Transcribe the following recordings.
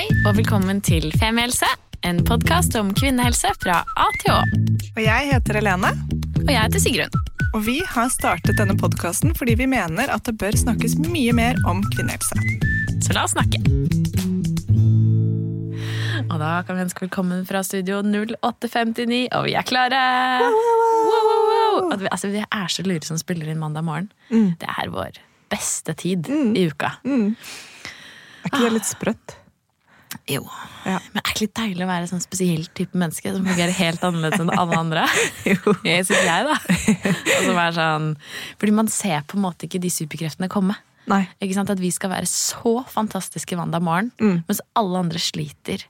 Hei og velkommen til Femihelse, en podkast om kvinnehelse fra A til Å. Og jeg heter Helene, Og jeg heter Sigrun. og vi har startet denne podkasten fordi vi mener at det bør snakkes mye mer om kvinnehelse. Så la oss snakke. Og da kan vi ønske velkommen fra studio 0859, og vi er klare! Wow, wow, wow. Vi, altså, vi er så lure som spiller inn mandag morgen. Det er vår beste tid i uka. Er ikke det litt sprøtt? Jo. Ja. Men er ikke litt deilig å være sånn spesiell type menneske som fungerer helt annerledes enn alle andre? Jo. Jeg synes jeg, da. Og som er sånn, fordi man ser på en måte ikke de superkreftene komme. Nei. Ikke sant? At vi skal være så fantastiske mandag morgen, mens alle andre sliter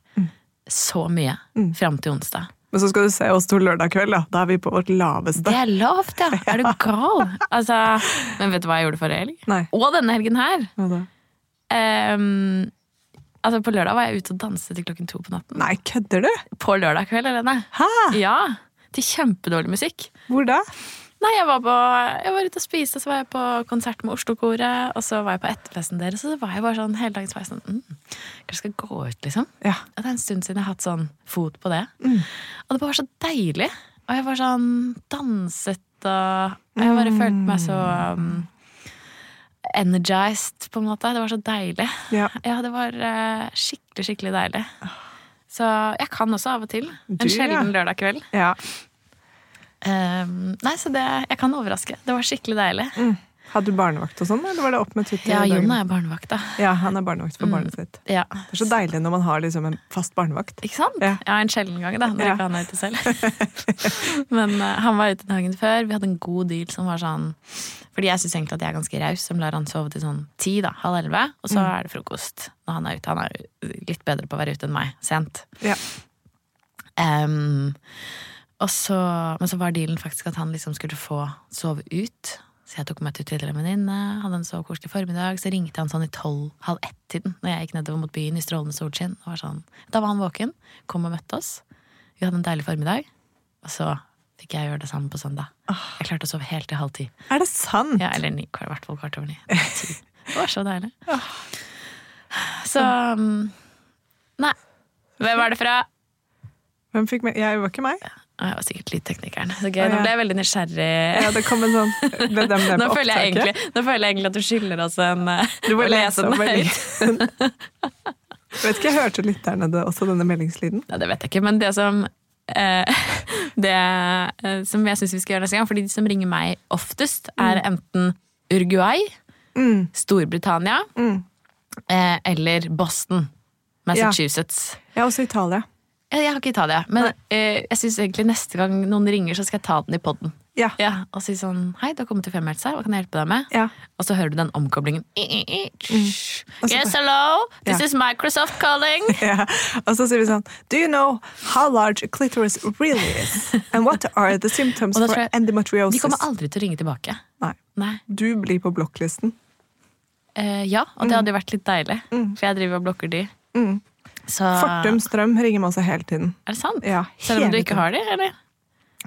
så mye fram til onsdag. Men så skal du se oss to lørdag kveld, da. Da er vi på vårt laveste. Det er lavt, ja! Er du gal? Altså, men vet du hva jeg gjorde forrige helg? Nei. Og denne helgen her! Hva da? Ehm, altså På lørdag var jeg ute og danset til klokken to på natten. Nei, kødder du? På lørdag kveld, Helene. Hæ? Ja, Til kjempedårlig musikk. Hvor da? Nei, jeg var, på, jeg var ute og spiste, så var jeg på konsert med Oslo-koret, og så var jeg på etterfesten deres, og så var jeg bare sånn hele dagen så var jeg sånn mm, Kanskje jeg skal gå ut, liksom? Ja. Og det er en stund siden jeg har hatt sånn fot på det. Og det var så deilig. Og jeg var sånn danset og og Jeg bare følte meg så um, energized, på en måte. Det var så deilig. Ja. Ja, det var uh, skikkelig, skikkelig deilig. Så jeg kan også av og til. En Du, ja. sjelden lørdag kveld. ja. Um, nei, så det, jeg kan overraske. Det var skikkelig deilig. Hadde du barnevakt og sånn, eller var det opp med Twitter? Ja. Jon er barnevakt, da. Ja, han er barnevakt for barnet sitt. Ja. Det er så deilig når man har liksom en fast barnevakt. Ikke sant? Ja. Ja, en sjelden gang, da, når Ja. ikke han er ute selv. Men uh, han var ute dagen før. Vi hadde en god deal som var sånn Fordi jeg syns egentlig at jeg er ganske raus, som lar han sove til sånn ti, da, halv elleve. Og så er det frokost når han er ute. Han er litt bedre på å være ute enn meg. Sent. Ja. Um, så, men så var dealen faktisk at han liksom skulle få sove ut. Så jeg tok meg tur til en venninne, hadde en så koselig formiddag. Så ringte han sånn i tolv-halv ett-tiden når jeg gikk nedover mot byen i strålende solskinn. Og var sånn, da var han våken, kom og møtte oss. Vi hadde en deilig formiddag. Og så fikk jeg gjøre det samme på søndag. Jeg klarte å sove helt til halv ti. Er det sant? Ja, eller ni, i hvert fall kvart over ni. Det var så deilig. Så um, Nei. Hvem var det fra? Hvem fikk med? Jeg var ikke meg. Jeg var sikkert lydteknikeren. teknikeren. Så gøy. Nå ble jeg veldig nysgjerrig. Ja, det kom en sånn dem det Nå føler, jeg egentlig, nå føler jeg egentlig at du skylder oss en eh, Du må lese den høyt. Vet ikke, Hørte lytterne det også, denne meldingslyden? Ja, det vet jeg ikke, men det som eh, Det eh, som jeg syns vi skal gjøre neste gang, fordi de som ringer meg oftest, er enten Uruguay, Mm. Storbritannia eh, eller Boston. Massachusetts. Ja, også Italia. Jeg, jeg har ikke Italia, men eh, jeg syns egentlig neste gang noen ringer, så skal jeg ta den i poden. Ja. Ja, og si sånn Hei, du har kommet til Femihelse, hva kan jeg hjelpe deg med? Ja. Og så hører du den omkoblingen. Og Yes, hello! This is Microsoft calling! Ja. Og så sier vi sånn Do you know how large a clitoris really is? And what are the symptoms for jeg- endometriosis? De kommer aldri til å ringe tilbake. Nei. Nei. Du blir på blokklisten. Eh, ja, og det hadde jo vært litt deilig, for jeg driver og blokker de. Mm. Så Fortum Strøm ringer meg også hele tiden. Er det sant? Ja, Selv om du ikke har dem? eller?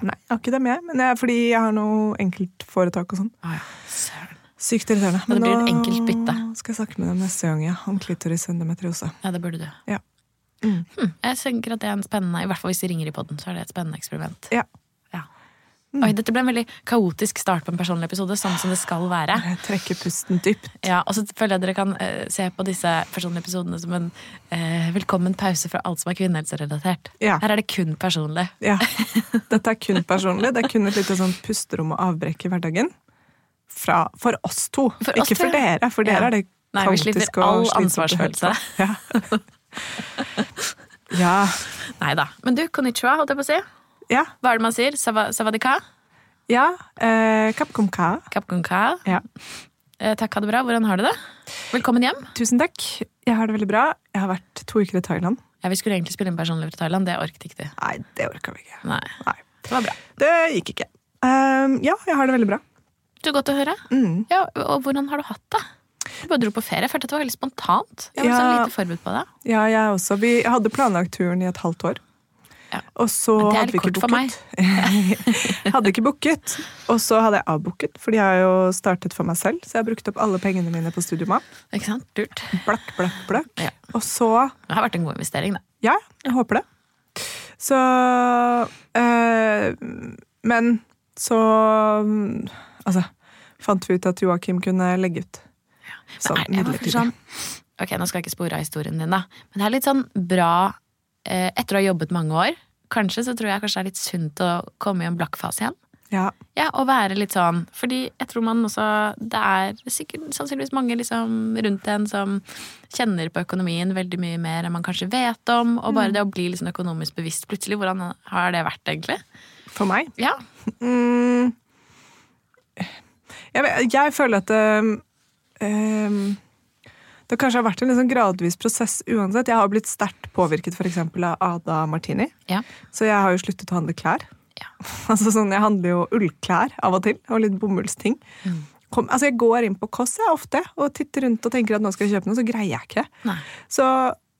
Nei, jeg har ikke dem, jeg. Men det er fordi jeg har noe enkeltforetak og sånn. Ah, ja. Sykt irriterende. Men det blir en enkelt bytte. skal jeg snakke med dem neste gang, ja. Om klitoris endometriose. Ja, det burde du. Ja. Hm, jeg tenker at det er en spennende I hvert fall hvis de ringer i poden, så er det et spennende eksperiment. Ja. Ja. Oi, dette ble en veldig kaotisk start på en personlig episode, sånn som det skal være. Jeg trekker pusten dypt. Ja, og så føler jeg dere kan eh, se på disse personlige episodene som en eh, velkommen pause fra alt som er kvinnehelserelatert. Ja. Her er det kun personlig. Ja. Dette er kun personlig. Det er kun et lite sånn pusterom og avbrekk i hverdagen. Fra, for oss to. For oss ikke for dere, for dere Ja. er det Nei, vi slipper all ansvarsfølelse. Ja. ja. Nei da. Men du, konnichiwa, holdt jeg på å si. Ja. Hva er det man sier? Sava, savadika? ja. Eh, Kapkomka. Kapkunka? Ja. Eh, takk, ha det bra. Hvordan har du det? Velkommen hjem. Tusen takk. Jeg har det veldig bra. Jeg har vært to uker i Thailand. Ja, Vi skulle egentlig spille inn personlig fra Thailand. Det orket ikke du. Nei, det orka vi ikke. Nei. Nei. Det var bra. Det gikk ikke. Um, ja, jeg har det veldig bra. Så godt å høre. Mm. Ja, og hvordan har du hatt det? Du bare dro på ferie. Jeg følte at det var veldig spontant. Jeg var ja, sånn lite forberedt på det. Ja, jeg også. Vi hadde planlagt turen i et halvt år. Ja. Og så Men det er litt kort for meg. hadde ikke booket. Og så hadde jeg avbooket, fordi jeg har jo startet for meg selv. Så jeg har brukt opp alle pengene mine på Studiomat. Ikke sant? Lurt. Blakk, blakk, blakk. Ja. Og så Det har vært en god investering, da. Ja, jeg håper det. Så øh, Men så Altså, fant vi ut at Joakim kunne legge ut. Sånn Men var midlertidig. sånn, ok, nå skal jeg ikke spore av historien din, da. Men det er litt sånn bra Etter å ha jobbet mange år, kanskje så tror jeg kanskje det er litt sunt å komme i en blakkfase igjen. Ja, Ja, og være litt sånn, fordi jeg tror man også Det er sikkert sannsynligvis mange liksom rundt en som kjenner på økonomien veldig mye mer enn man kanskje vet om. Og bare det å bli sånn økonomisk bevisst plutselig, hvordan har det vært egentlig? for meg. Ja. Mm, jeg, jeg føler at det, ehm, det kanskje har vært en sånn gradvis prosess uansett. Jeg har blitt sterkt påvirket eksempel av Ada Martini. Ja. Så jeg har jo sluttet å handle klær. Ja. Altså sånn, Jeg handler jo ullklær av og til, og litt bomullsting. Mm. Kom, altså Jeg går inn på Kåss ofte og titter rundt og tenker at nå skal jeg kjøpe noe, så greier jeg ikke. det. Så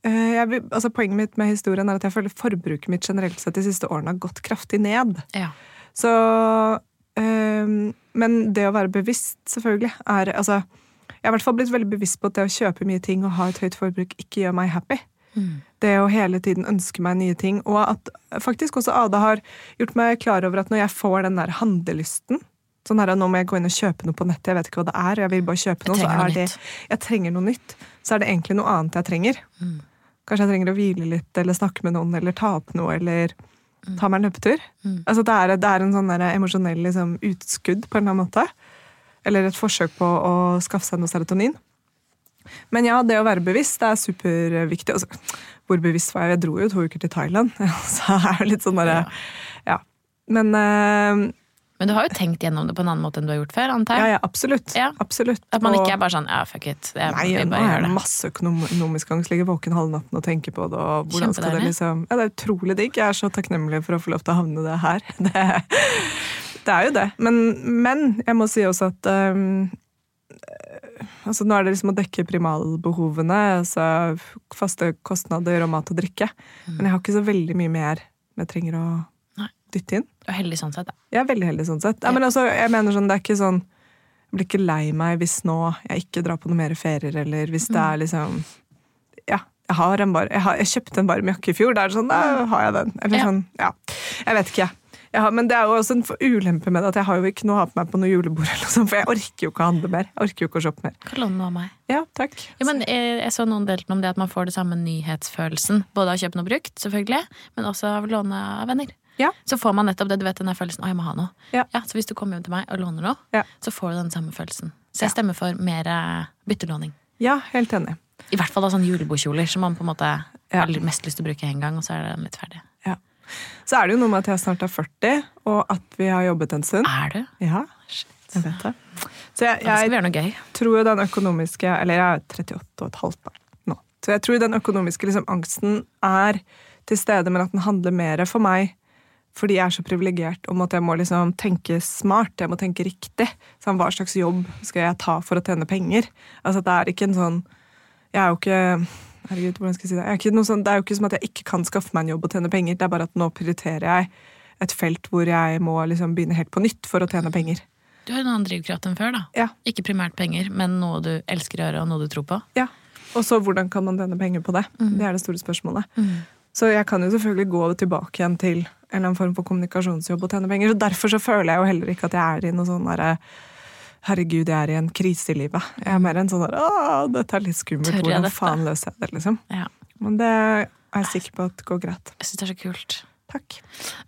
eh, jeg altså Poenget mitt med historien er at jeg føler forbruket mitt generelt sett de siste årene har gått kraftig ned. ja. Så øh, Men det å være bevisst, selvfølgelig, er altså Jeg har i hvert fall blitt veldig bevisst på at det å kjøpe mye ting og ha et høyt forbruk ikke gjør meg happy. Mm. Det å hele tiden ønske meg nye ting. Og at faktisk også Ada har gjort meg klar over at når jeg får den der handlelysten Sånn her, Nå må jeg gå inn og kjøpe noe på nettet, jeg vet ikke hva det er. og jeg vil bare kjøpe noe, så er det. Jeg trenger noe nytt. Så er det egentlig noe annet jeg trenger. Mm. Kanskje jeg trenger å hvile litt, eller snakke med noen, eller ta opp noe, eller ta meg en løpetur. Mm. Altså det, er, det er en sånn emosjonell liksom, utskudd på en eller annen måte. Eller et forsøk på å skaffe seg noe serotonin. Men ja, det å være bevisst det er superviktig. Altså, hvor bevisst var jeg? Jeg dro jo to uker til Thailand. Så er det litt sånn bare Ja. Men uh, Men du har jo tenkt gjennom det på en annen måte enn du har gjort før, antar jeg? ja, absolutt. Ja. absolutt. At man ikke er bare sånn ja, fuck it. Jeg, Nei, jeg nå bare har gjør det. masse økonomisk angst. Ligger våken halve natten og tenker på det. Og hvordan skal det liksom Ja, det er utrolig digg. Jeg er så takknemlig for å få lov til å havne det her. Det, det er jo det. Men, men jeg må si også at um, altså Nå er det liksom å dekke primalbehovene, altså faste kostnader og mat og drikke. Men jeg har ikke så veldig mye mer jeg trenger å Nei. dytte inn. Du er heldig sånn sett, da. Jeg er veldig heldig sånn sett. Ja, men altså, jeg mener sånn, det er ikke sånn Jeg blir ikke lei meg hvis nå jeg ikke drar på noe mer ferier, eller hvis det er liksom Ja, jeg har en bar, jeg, har, jeg kjøpte en varm jakke i fjor. Da er det sånn, da har jeg den. Eller Ja. sånn, ja. Jeg vet ikke, jeg. Har, men det er jo også en ulempe med det at jeg har jo ikke noe å ha på meg på noe julebord, eller sånt, for jeg orker jo ikke å handle mer. Jeg orker jo ikke å shoppe mer. Kan låne noe av meg. Ja, takk. Ja, men jeg, jeg så noen delte om det at man får det samme nyhetsfølelsen. Både av å kjøpe noe brukt, selvfølgelig, men også av å låne av venner. Ja. Så får man nettopp det, du vet den følelsen 'å, jeg må ha noe'. Ja. Så hvis du kommer hjem til meg og låner noe, Ja. så får du den samme følelsen. Så jeg stemmer for mer eh, byttelåning. Ja, helt enig. I hvert fall av sånne julebordkjoler som man på en måte Ja. har mest lyst til å bruke en gang, og så er den litt ferdig. Så er det jo noe med at jeg snart er 40, og at vi har jobbet en stund. Er det? Ja, jeg vet det. Så jeg, jeg vi noe gøy. tror jo den økonomiske Eller jeg er 38 og et halvt da, nå. Så jeg tror den økonomiske liksom, angsten er til stede, men at den handler mer for meg fordi jeg er så privilegert om at jeg må liksom tenke smart, jeg må tenke riktig. Sånn, hva slags jobb skal jeg ta for å tjene penger? Altså, det er ikke en sånn Jeg er jo ikke Herregud, hvordan skal jeg si det? Jeg er sånn, det er jo ikke som at jeg ikke kan skaffe meg en jobb og tjene penger. Det er bare at nå prioriterer jeg et felt hvor jeg må liksom begynne helt på nytt for å tjene penger. Du har en annen drivkraft enn før, da. Ja. Ikke primært penger, men noe du elsker å gjøre, og noe du tror på. Ja, Og så hvordan kan man tjene penger på det? Det er det store spørsmålet. Mm. Så jeg kan jo selvfølgelig gå tilbake igjen til en eller annen form for kommunikasjonsjobb og tjene penger. Så derfor så føler jeg jo heller ikke at jeg er i noe sånn derre Herregud, jeg er i en krise i livet. Jeg er mer en sånn der, Åh, dette er litt skummelt. Hvordan dette?» faen løser jeg det, liksom? Ja. Men det er jeg sikker på at går greit. Jeg syns det er så kult. Takk.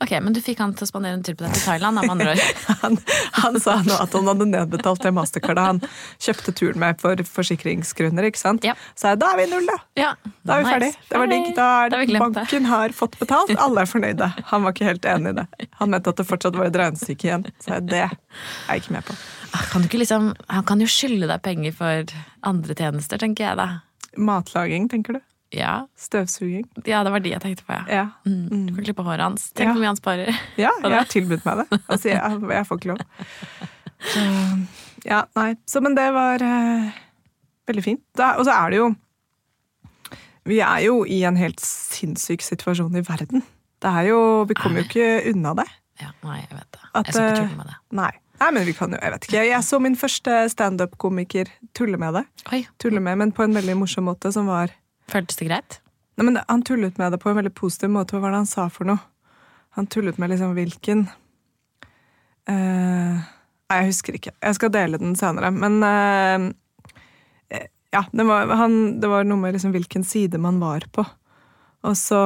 Ok, Men du fikk han til å spandere en tur på deg til Thailand, andre ord. Han, han sa nå at han hadde nedbetalt det mastercardet han kjøpte turen med for forsikringsgrunner. ikke sant? Ja. Så jeg, da er vi i null, da. Ja, Da er vi nice. ferdig. Det var digg. Da er det. banken har fått betalt. Alle er fornøyde. Han var ikke helt enig i det. Han mente at det fortsatt var et regnestykke igjen. Så jeg, det er jeg ikke med på. Kan du ikke liksom, han kan jo skylde deg penger for andre tjenester, tenker jeg da. Matlaging, tenker du? Ja, Støvsuging? ja det var de jeg tenkte på, ja. Ja. Mm. Du kan klippe håret hans. Tenk Ja. hvor mye han sparer. Ja, jeg har tilbudt meg det. Altså, jeg, jeg får ikke lov. Så, ja, nei. Så, men det var uh, veldig fint. Og så er det jo Vi er jo i en helt sinnssyk situasjon i verden. Det er jo Vi kommer jo ikke unna det. Ja, nei, jeg vet det. At, jeg skal ikke eh, tulle med det. Nei. Nei, men vi kan jo Jeg vet ikke. Jeg så min første standup-komiker tulle med det. Oi, Tulle med, Men på en veldig morsom måte, som var føltes det greit? Nei, men Han tullet med det på en veldig positiv måte. Hva var det han sa for noe? Han tullet med liksom hvilken uh, Nei, jeg husker ikke. Jeg skal dele den senere. Men uh, ja, det var, han, det var noe med liksom hvilken side man var på. Og så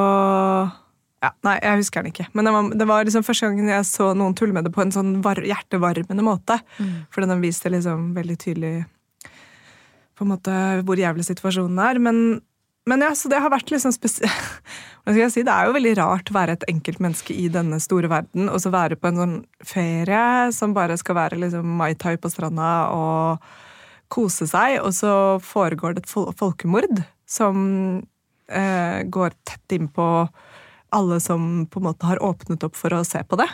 ja, Nei, jeg husker den ikke. Men det var, det var liksom første gangen jeg så noen tulle med det på en sånn var, hjertevarmende måte. Fordi den viste liksom veldig tydelig på en måte hvor jævlig situasjonen er. Men, men ja, så det har vært liksom Hva skal jeg si? Det er jo veldig rart å være et enkeltmenneske i denne store verden, og så være på en sånn ferie som bare skal være liksom mai tai på stranda og kose seg, og så foregår det et fol folkemord som eh, går tett inn på alle som på en måte har åpnet opp for å se på det,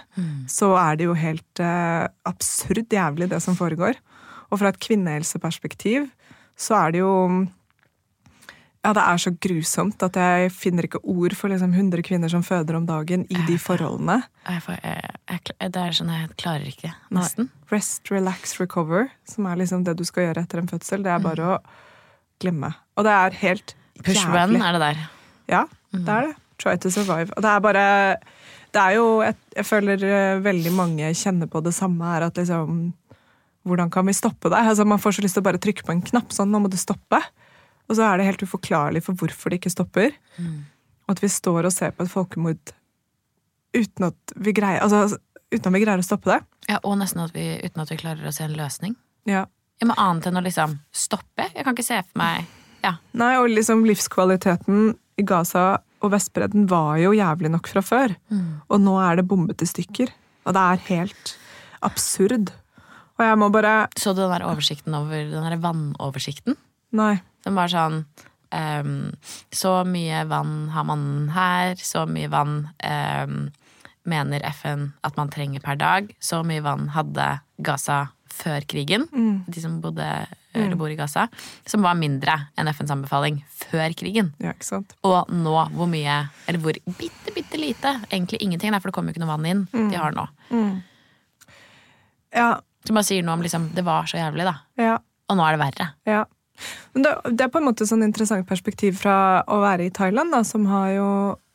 så er det jo helt eh, absurd jævlig det som foregår. Og fra et kvinnehelseperspektiv så er det jo Ja, det er så grusomt at jeg finner ikke ord for liksom 100 kvinner som føder om dagen i de forholdene. Jeg jeg, jeg, det er sånn jeg klarer ikke, nesten. Rest, relax, recover, som er liksom det du skal gjøre etter en fødsel, det er bare å glemme. Og det er helt Push run er det der. Ja, det er det. Try to survive. Og det er bare Det er jo et, Jeg føler eh, veldig mange kjenner på det samme her, at liksom Hvordan kan vi stoppe det? Altså, man får så lyst til å bare trykke på en knapp sånn, nå må du stoppe. Og så er det helt uforklarlig for hvorfor det ikke stopper. Og at vi står og ser på et folkemord uten at vi greier altså, uten at vi greier å stoppe det. Ja, og nesten at vi, uten at vi klarer å se en løsning. Ja. Ja, men annet enn å liksom stoppe. Jeg kan ikke se for meg Ja. Nei, og liksom livskvaliteten i Gaza og Vestbredden var jo jævlig nok fra før. Og nå er det bombet i stykker. Og det er helt absurd. Og jeg må bare Så du den der oversikten over den der vannoversikten? Nei. Den var sånn um, Så mye vann har man her, så mye vann um, mener FN at man trenger per dag. Så mye vann hadde Gaza før krigen, de som bodde eller bor i Gaza. Som var mindre enn FNs anbefaling før krigen. Ja, ikke sant? Og nå hvor mye, eller hvor bitte, bitte lite, egentlig ingenting, der, for det kommer jo ikke noe vann inn, de har nå. Ja. Som bare sier noe om liksom, det var så jævlig, da. Ja. Og nå er det verre. Ja. Men det, det er på en måte sånn interessant perspektiv fra å være i Thailand, da, som har jo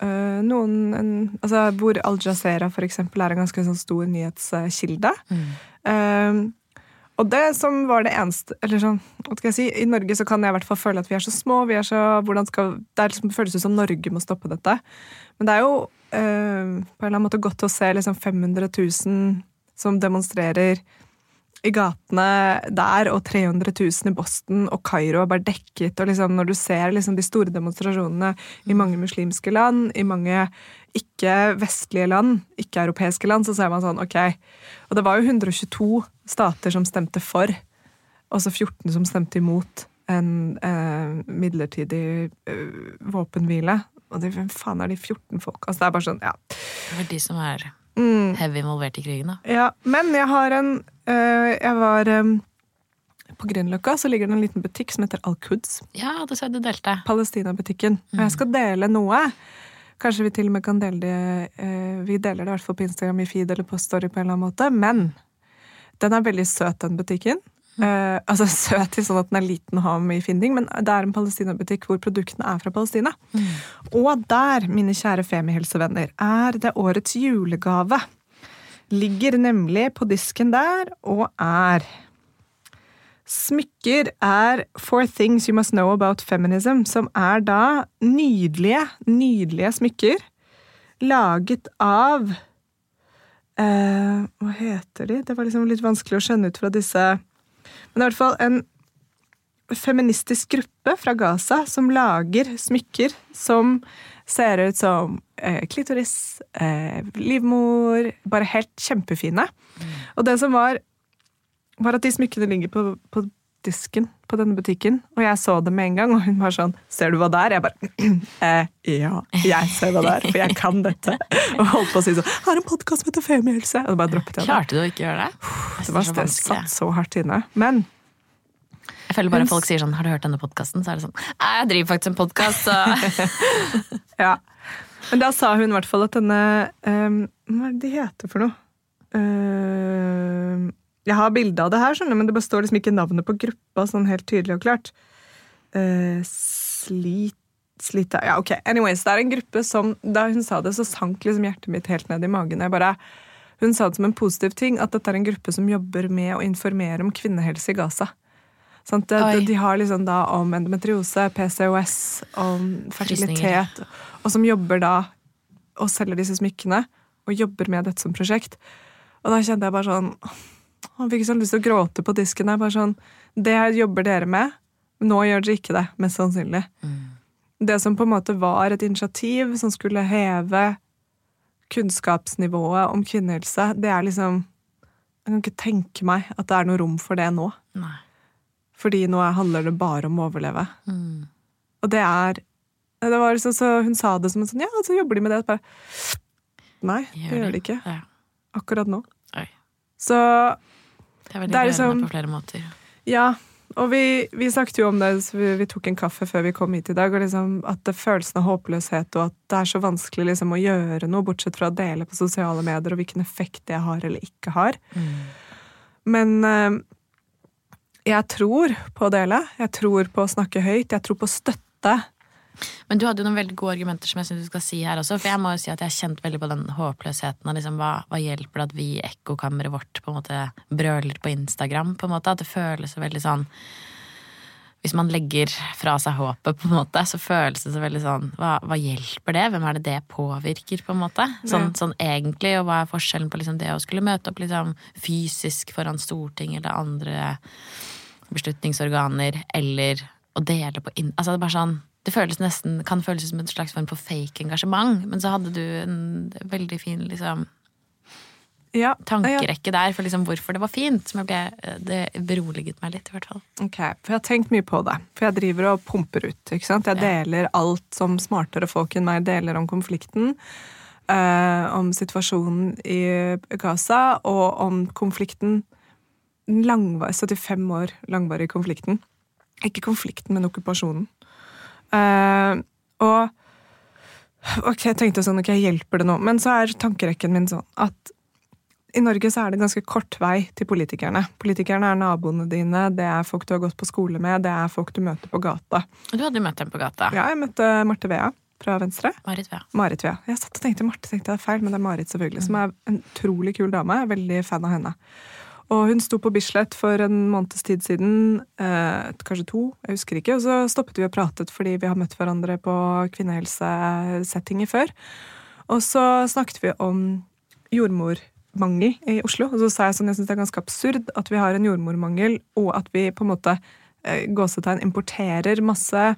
øh, noen en, altså Hvor Al Jazeera for eksempel er en ganske sånn stor nyhetskilde. Um, og det som var det eneste eller sånn, hva skal jeg si, I Norge så kan jeg i hvert fall føle at vi er så små. vi er så, hvordan skal, Det liksom, føles ut som Norge må stoppe dette. Men det er jo øh, på en eller annen måte godt å se liksom 500 000 som demonstrerer i gatene der, og 300 000 i Boston, og Kairo er bare dekket. og liksom, Når du ser liksom de store demonstrasjonene i mange muslimske land, i mange ikke-vestlige land, ikke-europeiske land, så ser man sånn, ok Og det var jo 122 stater som stemte for, og så 14 som stemte imot en eh, midlertidig eh, våpenhvile. Og det, hvem faen er de 14 folk? Altså, det er bare sånn, ja. Det er de som er Mm. heavy involvert i krigen, da. Ja, men jeg har en øh, Jeg var øh, På Grünerløkka så ligger det en liten butikk som heter Al-Quds. Ja, det sa du delte. Palestina-butikken. Og jeg skal dele noe. Kanskje vi til og med kan dele det øh, Vi deler det i hvert fall på Instagram i feed eller på Story på en eller annen måte. Men den er veldig søt, den butikken. Eh, altså søt i sånn at den er liten å ha med i finding, men det er en Palestina-butikk hvor produktene er fra Palestina. Og der, mine kjære Femihelsevenner, er det årets julegave. Ligger nemlig på disken der og er Smykker er Four Things You Must Know About Feminism, som er da nydelige, nydelige smykker laget av uh, Hva heter de? Det var liksom litt vanskelig å skjønne ut fra disse Men det er i hvert fall en feministisk gruppe fra Gaza som lager smykker som ser ut som eh, klitoris, eh, livmor Bare helt kjempefine. Og det som var, var at de smykkene ligger på, på disken på denne butikken, og jeg så det med en gang, og hun var sånn 'Ser du hva det er?' Jeg bare eh, 'Ja, jeg ser hva det er, for jeg kan dette'. Og holdt på å si sånn 'Har en podkast som heter Femihelse', og bare droppet jeg det. Klarte du å ikke gjøre det? Det var det så satt så hardt inne. Men Jeg føler bare at folk sier sånn 'Har du hørt denne podkasten?' Så er det sånn jeg driver faktisk en podkast, så Ja. Men da sa hun i hvert fall at denne um, Hva er det de heter for noe? Uh, jeg har bilde av det her, skjønner, men det består liksom ikke navnet på gruppa sånn helt tydelig og klart. Uh, slit Slita Ja, ok. Anyways, det er en gruppe som Da hun sa det, så sank liksom hjertet mitt helt ned i magen. Jeg bare, hun sa det som en positiv ting, at dette er en gruppe som jobber med å informere om kvinnehelse i Gaza. Sånn, Oi. de har liksom da om endometriose, PCOS, om fertilitet, og som jobber da og selger disse smykkene, og jobber med dette som prosjekt. Og da kjente jeg bare sånn Jeg fikk sånn lyst til å gråte på disken. Der, bare sånn, Det jobber dere med. Nå gjør dere ikke det, mest sannsynlig. Det som på en måte var et initiativ som skulle heve kunnskapsnivået om kvinnehelse, det er liksom Jeg kan ikke tenke meg at det er noe rom for det nå. Nei. Fordi nå handler det bare om å overleve. Mm. Og det er det var liksom, så Hun sa det som en sånn Ja, så jobber de med det. Bare, Nei, det gjør de ikke. Ja. Akkurat nå. Så Det er veldig Det er liksom- på flere måter. ja. Og vi, vi snakket jo om det, så vi, vi tok en kaffe før vi kom hit i dag, og liksom at det følelsen av håpløshet, og at det er så vanskelig liksom å gjøre noe, bortsett fra å dele på sosiale medier, og hvilken effekt det har eller ikke har. Mm. Men eh, jeg tror på å dele. Jeg tror på å snakke høyt. Jeg tror på støtte. Men du hadde jo noen veldig gode argumenter som jeg synes du skal si her også. For jeg må jo si at jeg har kjent veldig på den håpløsheten. Og liksom, hva, hva hjelper det at vi i ekkokammeret vårt på en måte brøler på Instagram? på en måte, At det føles så veldig sånn Hvis man legger fra seg håpet, på en måte, så føles det så veldig sånn Hva, hva hjelper det? Hvem er det det påvirker, på en måte? Sånn, Ja. sånn egentlig, og hva er forskjellen på liksom det å skulle møte opp liksom fysisk foran Stortinget eller andre beslutningsorganer, eller å dele på inn... Altså det er bare sånn det føles nesten, kan føles som en slags form for fake engasjement, men så hadde du en veldig fin liksom, Ja, tankerekke der for liksom hvorfor det var fint. Som jeg ble, det beroliget meg litt, i hvert fall. Ok, For jeg har tenkt mye på det. For jeg driver og pumper ut. ikke sant? Jeg deler alt som smartere folk enn meg deler om konflikten. eh, om situasjonen i Gaza, og om konflikten langvar- 75 år langvarige konflikten. Ikke konflikten, men okkupasjonen. Eh, og Ok, jeg tenkte sånn, ok, hjelper det nå? Men så er tankerekken min sånn at i Norge så er det ganske kort vei til politikerne. Politikerne er naboene dine, det er folk du har gått på skole med, det er folk du møter på gata. Du hadde møtt dem på gata. Ja, jeg møtte Marte Vea fra Venstre. Marit Vea. Marit Vea. Jeg satt og tenkte Marte, tenkte jeg det er feil, men det er Marit selvfølgelig, som er en utrolig kul dame. Jeg er veldig fan av henne. Og hun sto på Bislett for en måneds tid siden, eh, kanskje to, jeg husker ikke, og så stoppet vi og pratet fordi vi har møtt hverandre på kvinnehelsesettinger før. Og så snakket vi om jordmormangel i Oslo, og så sa jeg sånn, jeg syns det er ganske absurd at vi har en jordmormangel, og at vi på en måte eh, gåsetegn importerer masse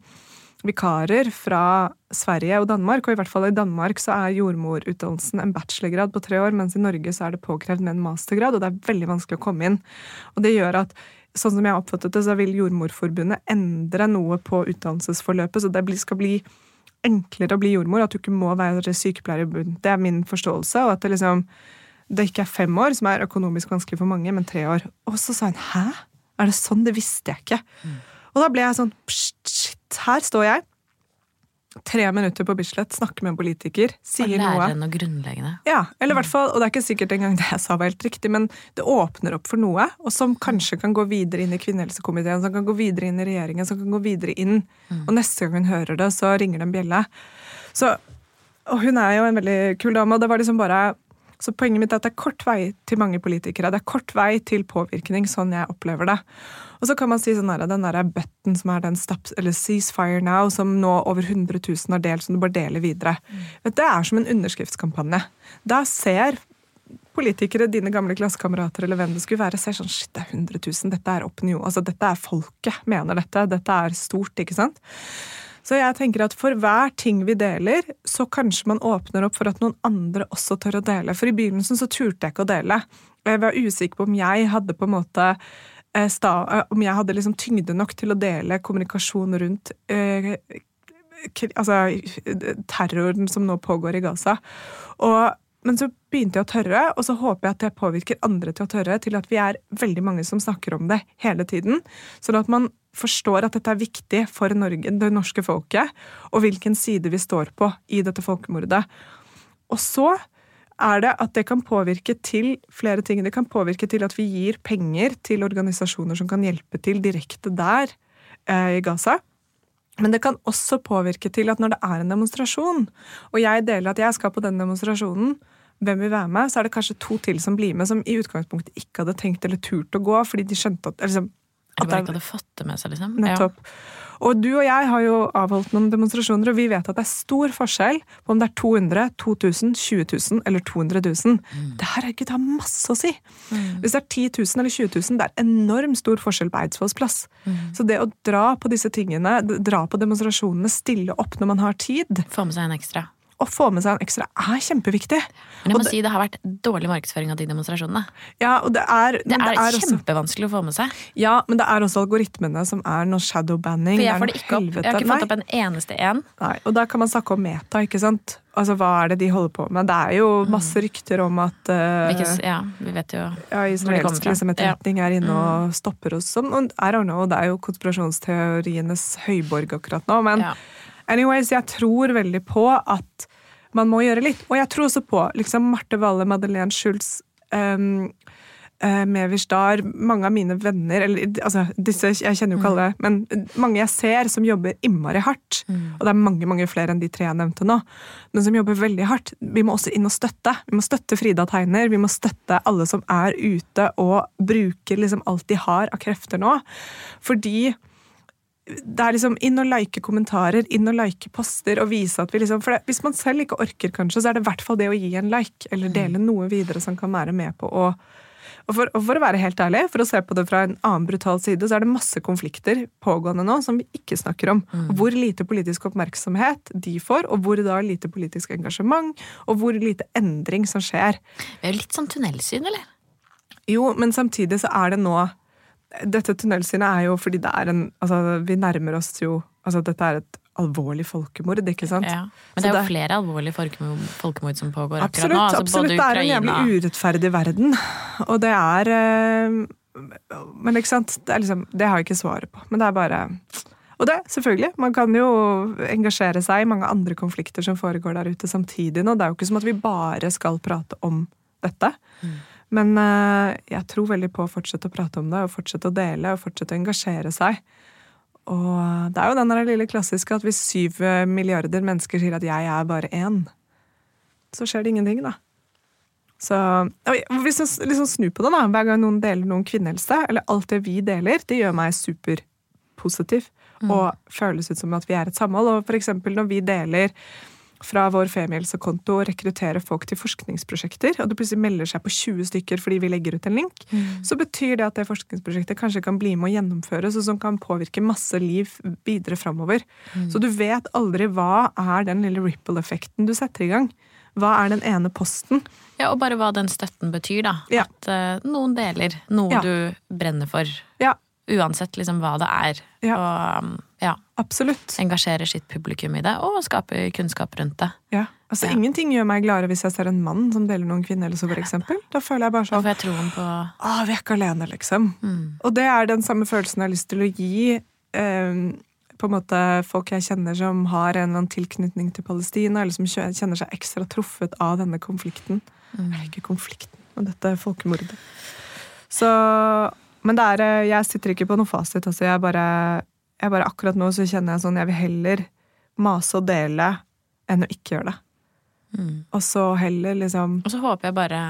vikarer fra Sverige og Danmark, og i hvert fall i Danmark så er jordmorutdannelsen en bachelorgrad på tre år, mens i Norge så er det påkrevd med en mastergrad, og det er veldig vanskelig å komme inn. Og det gjør at sånn som jeg har oppfattet det, så vil Jordmorforbundet endre noe på utdannelsesforløpet, så det skal bli enklere å bli jordmor, at du ikke må være sykepleier i bunnen. Det er min forståelse, og at det liksom det ikke er fem år, som er økonomisk vanskelig for mange, men tre år. Og så sa hun 'hæ? Er det sånn? Det visste jeg ikke'. Og da ble jeg sånn pst, her står jeg. Tre minutter på Bislett, snakker med en politiker, Og sier noe. lære noe grunnleggende. Ja, eller i hvert fall, og det er ikke sikkert engang det jeg sa var helt riktig, men det åpner opp for noe, og som kanskje kan gå videre inn i kvinnehelsekomiteen, som kan gå videre inn i regjeringen, som kan gå videre inn. Og neste gang hun hører det, så ringer det en bjelle. Så, og hun er jo en veldig kul dame, og det var liksom bare så poenget mitt er at det er kort vei til mange politikere. Det er kort vei til påvirkning, sånn jeg opplever det. Og så kan man si sånn her, den der button som er den stop, eller ceasefire now, som nå over 100 000 har delt, som du bare deler videre. Mm. det er som en underskriftskampanje. Da ser politikere, dine gamle klassekamerater eller hvem det skulle være, ser sånn shit, det er 100 000, dette er opinion, altså dette er folket mener dette, dette er stort, ikke sant? Så jeg tenker at for hver ting vi deler, så kanskje man åpner opp for at noen andre også tør å dele. For i begynnelsen så turte jeg ikke å dele. Jeg var usikker på om jeg hadde på en måte eh, eh, Om jeg hadde liksom tyngde nok til å dele kommunikasjon rundt eh, altså, terroren som nå pågår i Gaza. Og men så begynte jeg å tørre, og så håper jeg at det påvirker andre til å tørre, til at vi er veldig mange som snakker om det hele tiden. Sånn at man forstår at dette er viktig for Norge, det norske folket, og hvilken side vi står på i dette folkemordet. Og så er det at det kan påvirke til flere ting. Det kan påvirke til at vi gir penger til organisasjoner som kan hjelpe til direkte der eh, i Gaza. Men det kan også påvirke til at når det er en demonstrasjon, og jeg deler at jeg skal på den demonstrasjonen, hvem vil være med, så er det kanskje to til som blir med, som i utgangspunktet ikke hadde tenkt eller turt å gå, fordi de skjønte at liksom, Eller bare ikke hadde fått det med seg, liksom. Nettopp. Og du og jeg har jo avholdt noen demonstrasjoner, og vi vet at det er stor forskjell på om det er 200, 2000, 20 000 eller 200 000. Mm. Det her er det har masse å si. Mm. Hvis det er 10 000 eller 20 000, det er enormt stor forskjell på Eidsvolls plass. Mm. Så det å dra på disse tingene, dra på demonstrasjonene, stille opp når man har tid Få med seg en ekstra å få med seg en ekstra er kjempeviktig. Men jeg må det, si det har vært dårlig markedsføring av de demonstrasjonene. Ja, og Det er, det er, det er kjempevanskelig også, å få med seg. Ja, men det er også algoritmene som er noe shadowbanning. For jeg får det ikke opp. Jeg har ikke fått opp en eneste en. Nei, Og da kan man snakke om meta, ikke sant. Altså, Hva er det de holder på med? Det er jo mm. masse rykter om at uh, Hvilke, Ja, vi vet jo ja, Israelsk liksom, etterretning ja. er inne og mm. stopper oss sånn. Og I don't know, det er jo konspirasjonsteorienes høyborg akkurat nå. Men ja. Anyways, jeg tror veldig på at man må gjøre litt. Og jeg tror også på liksom Marte Valle, Madeleine Schultz, um, uh, Mevish Dar, mange av mine venner eller altså disse, Jeg kjenner jo ikke mm. alle, men mange jeg ser som jobber innmari hardt. Mm. Og det er mange mange flere enn de tre jeg nevnte nå. Men som jobber veldig hardt. Vi må også inn og støtte. Vi må støtte Frida Tegner. Vi må støtte alle som er ute og bruker liksom alt de har av krefter nå. Fordi det er liksom inn og like kommentarer, inn og like poster og vise at vi liksom For det, hvis man selv ikke orker, kanskje, så er det i hvert fall det å gi en like eller mm. dele noe videre som kan være med på å og for, og for, å være helt ærlig, for å se på det fra en annen brutal side, så er det masse konflikter pågående nå som vi ikke snakker om. Mm. Hvor lite politisk oppmerksomhet de får, og hvor da lite politisk engasjement, og hvor lite endring som skjer. Vi er jo litt sånn tunnelsyn, eller? Jo, men samtidig så er det nå dette tunnelsynet er jo fordi det er en Altså, vi nærmer oss jo Altså, dette er et alvorlig folkemord, ikke sant? Ja. Men det er jo det, flere alvorlige folkemord som pågår absolutt, akkurat nå. Altså absolutt, det er en jævlig urettferdig verden. Og det er eh, Men ikke sant, det, er liksom, det har jeg ikke svaret på. Men det er bare og det, selvfølgelig. Man kan jo engasjere seg i mange andre konflikter som foregår der ute samtidig nå. Det er jo ikke som at vi bare skal prate om dette. Mm. Men uh, jeg tror veldig på å fortsette å prate om det, og fortsette å dele og fortsette å engasjere seg. Og det er jo den der lille klassiske at hvis syv milliarder mennesker sier at 'jeg er bare én', så skjer det ingenting, da. Så Hvis jeg liksom snur på det, da, hver gang noen deler noen kvinnehelse, eller alt det vi deler, det gjør meg superpositiv. Mm. Og føles ut som at vi er et samhold. Og for eksempel når vi deler fra vår femihelsekonto å rekruttere folk til forskningsprosjekter, og det plutselig melder seg på 20 stykker fordi vi legger ut en link, mm. så betyr det at det forskningsprosjektet kanskje kan bli med å gjennomføres, og som kan påvirke masse liv videre framover. Mm. Så du vet aldri hva er den lille ripple-effekten du setter i gang. Hva er den ene posten? Ja, Og bare hva den støtten betyr, da. Ja. At uh, noen deler noe ja. du brenner for. Ja. Uansett liksom hva det er. Ja. Og um, ja. Absolutt. Engasjerer sitt publikum i det, og skaper kunnskap rundt det. Ja. Altså, ja. Ingenting gjør meg gladere hvis jeg ser en mann som deler noen kvinnehelser, for eksempel. Da føler jeg bare sånn Da får jeg troen på Å, vi er ikke alene, liksom. Mm. Og det er den samme følelsen jeg har lyst til å gi eh, på en måte folk jeg kjenner som har en eller annen tilknytning til Palestina, eller som kjenner seg ekstra truffet av denne konflikten. Mm. Eller ikke konflikten, men dette folkemordet. Så men er, eh, jeg sitter ikke på noe fasit. Altså jeg, bare, jeg bare Akkurat nå så kjenner jeg sånn Jeg vil heller mase og dele enn å ikke gjøre det. Mm. Og så heller liksom Og så håper jeg bare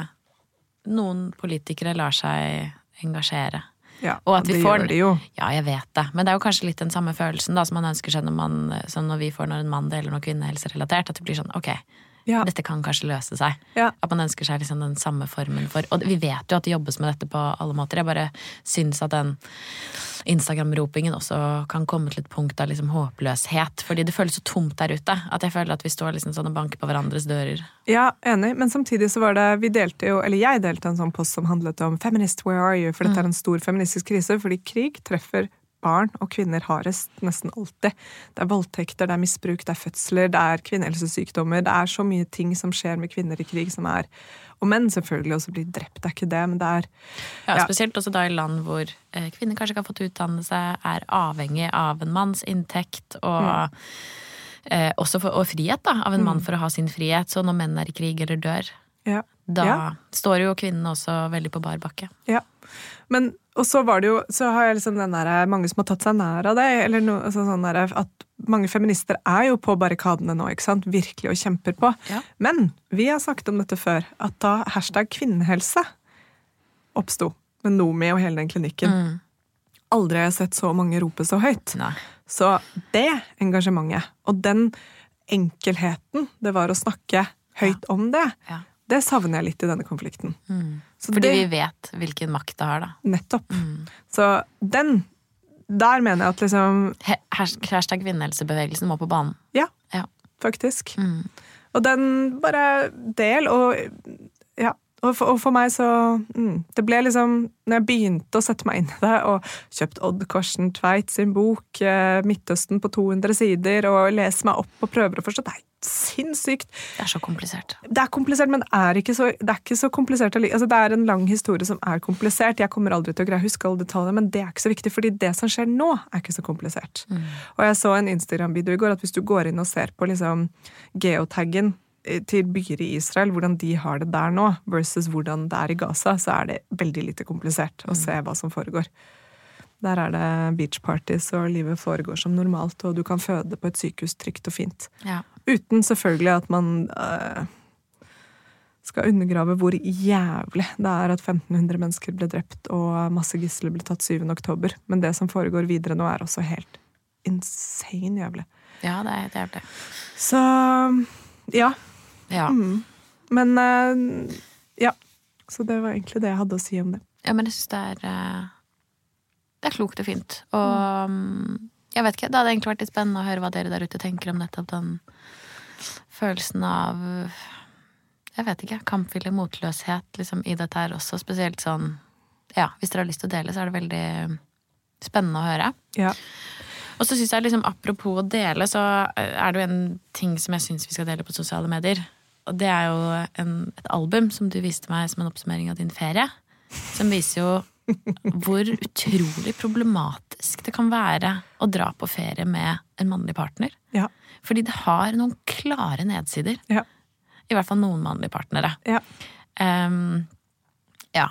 noen politikere lar seg engasjere. Ja, og det får, gjør de jo. Ja, jeg vet det. Men det er jo kanskje litt den samme følelsen da, som man ønsker seg når, man, når vi får når en mann deler noe kvinnehelserelatert. At det blir sånn ok, ja. Dette kan kanskje løse seg. Ja. At man ønsker seg liksom den samme formen for Og vi vet jo at det jobbes med dette på alle måter. Jeg bare syns at den Instagram-ropingen også kan komme til et punkt av liksom håpløshet. Fordi det føles så tomt der ute. At jeg føler at vi står liksom sånn og banker på hverandres dører. Ja, enig. Men samtidig så var det Vi delte jo, eller jeg delte en sånn post som handlet om 'Feminist, where are you?' For dette er mm. en stor feministisk krise. Fordi krig treffer barn og kvinner hardest nesten alltid. Det er voldtekter, det er misbruk, det er fødsler, det er kvinnehelsesykdommer. Det er så mye ting som skjer med kvinner i krig som er Og menn selvfølgelig også blir drept, det er ikke det, men det er Ja, Ja. Spesielt også da i land hvor eh, kvinner kanskje ikke har fått utdannelse, er avhengig av en manns inntekt og eh, også for, og frihet, da, av en mann for å ha sin frihet. Så når menn er i krig eller dør, ja. da står jo kvinnene også veldig på bar bakke. Ja. Men, og så var det jo, så har jeg liksom den der, mange som har tatt seg nær av det, eller no, altså sånn der, at mange feminister er jo på barrikadene nå, ikke sant? Virkelig og kjemper på. Ja. Men vi har snakket om dette før, at da hashtag kvinnehelse oppsto, med Nomi og hele den klinikken, Mm. aldri har jeg sett så mange rope så høyt. Nei. Så det engasjementet, og den enkelheten det var å snakke høyt om det, Ja. Det savner jeg litt i denne konflikten. Mm. Så Fordi det, vi vet hvilken makt det har, da. Nettopp. Mm. Så den Der mener jeg at liksom Hashtag kvinnehelsebevegelsen må på banen. Ja, Ja. faktisk. Mm. Og den bare del, og. Og for, og for meg så mm, Det ble liksom Når jeg begynte å sette meg inn i det, og kjøpt Odd Korsen Tveit sin bok eh, 'Midtøsten' på 200 sider, og lese meg opp og prøver å forstå Det er sinnssykt Det er så komplisert. Det er komplisert, men er så, det er ikke så komplisert. Altså, det er en lang historie som er komplisert. Jeg kommer aldri til å greie å huske alle detaljene, men det er ikke så viktig, fordi det som skjer nå, er ikke så komplisert. Og jeg så en Instagram-video i går at hvis du går inn og ser på liksom geotaggen til byer i Israel, hvordan de har det der nå, versus hvordan det er i Gaza, så er det veldig lite komplisert å se hva som foregår. Der er det beach parties, og livet foregår som normalt, og du kan føde på et sykehus trygt og fint. Ja. Uten selvfølgelig at man øh, skal undergrave hvor jævlig det er at 1500 mennesker ble drept og masse gisler ble tatt 7. oktober. Men det som foregår videre nå, er også helt insane jævlig. ja, det er helt jævlig. Så ja. Ja. Mm. Men uh, ja. Så det var egentlig det jeg hadde å si om det. ja, men jeg syns det er uh, Det er klokt og fint. Og mm, jeg vet ikke, det hadde egentlig vært litt spennende å høre hva dere der ute tenker om nettopp den følelsen av Jeg vet ikke. Kampvilje, motløshet liksom, i dette her også. Spesielt sånn Ja, hvis dere har lyst til å dele, så er det veldig spennende å høre. Ja. Og så syns jeg liksom, apropos å dele, så er det jo en ting som jeg syns vi skal dele på sosiale medier. Og det er jo en, et album som du viste meg som en oppsummering av din ferie. Som viser jo hvor utrolig problematisk det kan være å dra på ferie med en mannlig partner. Ja. Fordi det har noen klare nedsider. Ja. I hvert fall noen mannlige partnere. ja. Um, ja.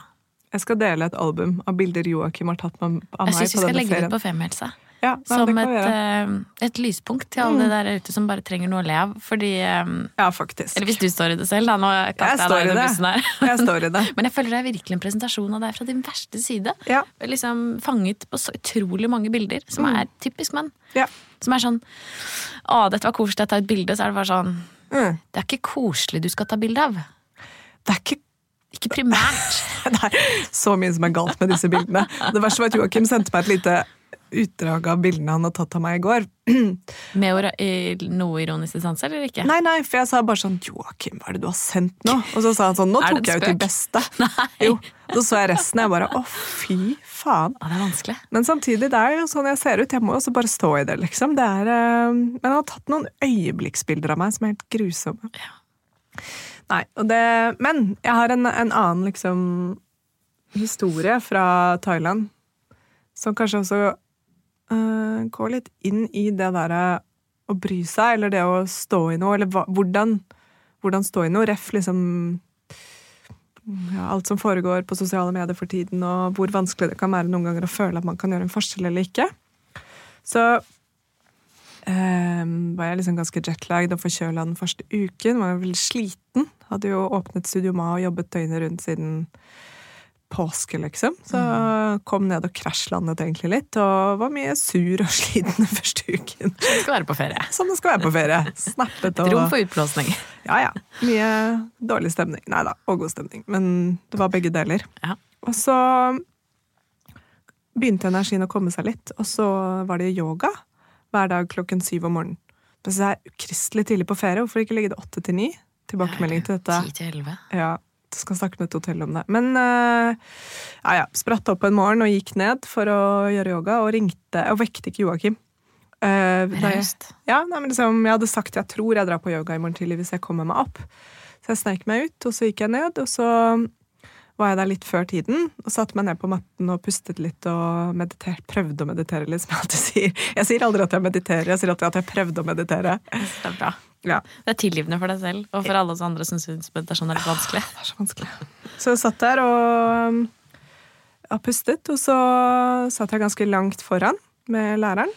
Jeg skal dele et album av bilder Joakim har tatt med, av Jeg meg syns vi skal denne legge det ut på Femihelse. Ja, nei, Som et, eh, et lyspunkt til alle der ute som bare trenger noe å le av. Fordi eh, Ja, faktisk. Eller hvis du står i det selv, da. Nå kaster jeg deg i under det. bussen her. Jeg står i det. Men jeg føler det er virkelig en presentasjon av deg fra din verste side. Ja. Liksom Fanget på så utrolig mange bilder, som Mm. er typisk menn. Ja. Som er sånn Å, dette var koselig, jeg tar et bilde. Så er det bare sånn Mm. Det er ikke koselig du skal ta bilde av. Det er ikke Ikke primært. Det er så mye som er galt med disse bildene. Det verste var at Joakim sendte meg et lite utdrag av bildene han har tatt av meg i går. Med noe ironisk distanse, eller ikke? Nei, nei, for jeg sa bare sånn Joakim, hva er det du har sendt nå? Og så sa han sånn Nå tok jeg ut de beste. Nei. Jo. Så så jeg resten, og jeg bare å, fy faen. Ja, det er vanskelig. Men samtidig, det er jo sånn jeg ser ut. Jeg må også bare stå i det, liksom. Det er, øh... men han har tatt noen øyeblikksbilder av meg som er helt grusomme. Nei, og det Men jeg har en, en annen, liksom, historie fra Thailand som kanskje også eh, går litt inn i det derre å bry seg, eller det å stå i noe, eller hva, hvordan, hvordan stå i noe. Ref, liksom ja, alt som foregår på sosiale medier for tiden, og hvor vanskelig det kan være noen ganger å føle at man kan gjøre en forskjell eller ikke. Så eh, var jeg liksom ganske jetlagd og forkjøla den første uken. Var veldig sliten. Hadde jo åpnet Studio Ma og jobbet døgnet rundt siden påske, liksom. Så kom ned og krasjlandet egentlig litt, og var mye sur og sliten den første uken. Som Du skal være på ferie. Som det skal være på ferie. Snappet og Rom for utblåsning. ja, ja. Mye dårlig stemning. Nei da, og god stemning. Men det var begge deler. Ja. Og så begynte energien å komme seg litt, og så var det yoga hver dag klokken syv om morgenen. Men så er jeg ukristelig tidlig på ferie. Hvorfor ikke legge det åtte til ni? Tilbakemelding til dette. Ti til elleve. Ja, skal snakke med et hotell om det. Men uh, ja, ja, spratt opp en morgen og gikk ned for å gjøre yoga, og ringte og vekte ikke Joakim. Uh, Raust. Ja, nei, men liksom, jeg hadde sagt jeg tror jeg drar på yoga i morgen tidlig hvis jeg kommer meg opp. Så jeg sneik meg ut, og så gikk jeg ned, og så var jeg der litt før tiden og satte meg ned på matten og pustet litt og meditert, prøvde å meditere litt, som jeg alltid sier. Jeg sier aldri at jeg mediterer, jeg sier alltid at jeg prøvde å meditere. Det er bra. Ja. Det er tilgivende for deg selv, og for alle oss andre som syns meditasjon er litt vanskelig. Det er så vanskelig. Så jeg satt der og um, og pustet, og så satt jeg ganske langt foran med læreren.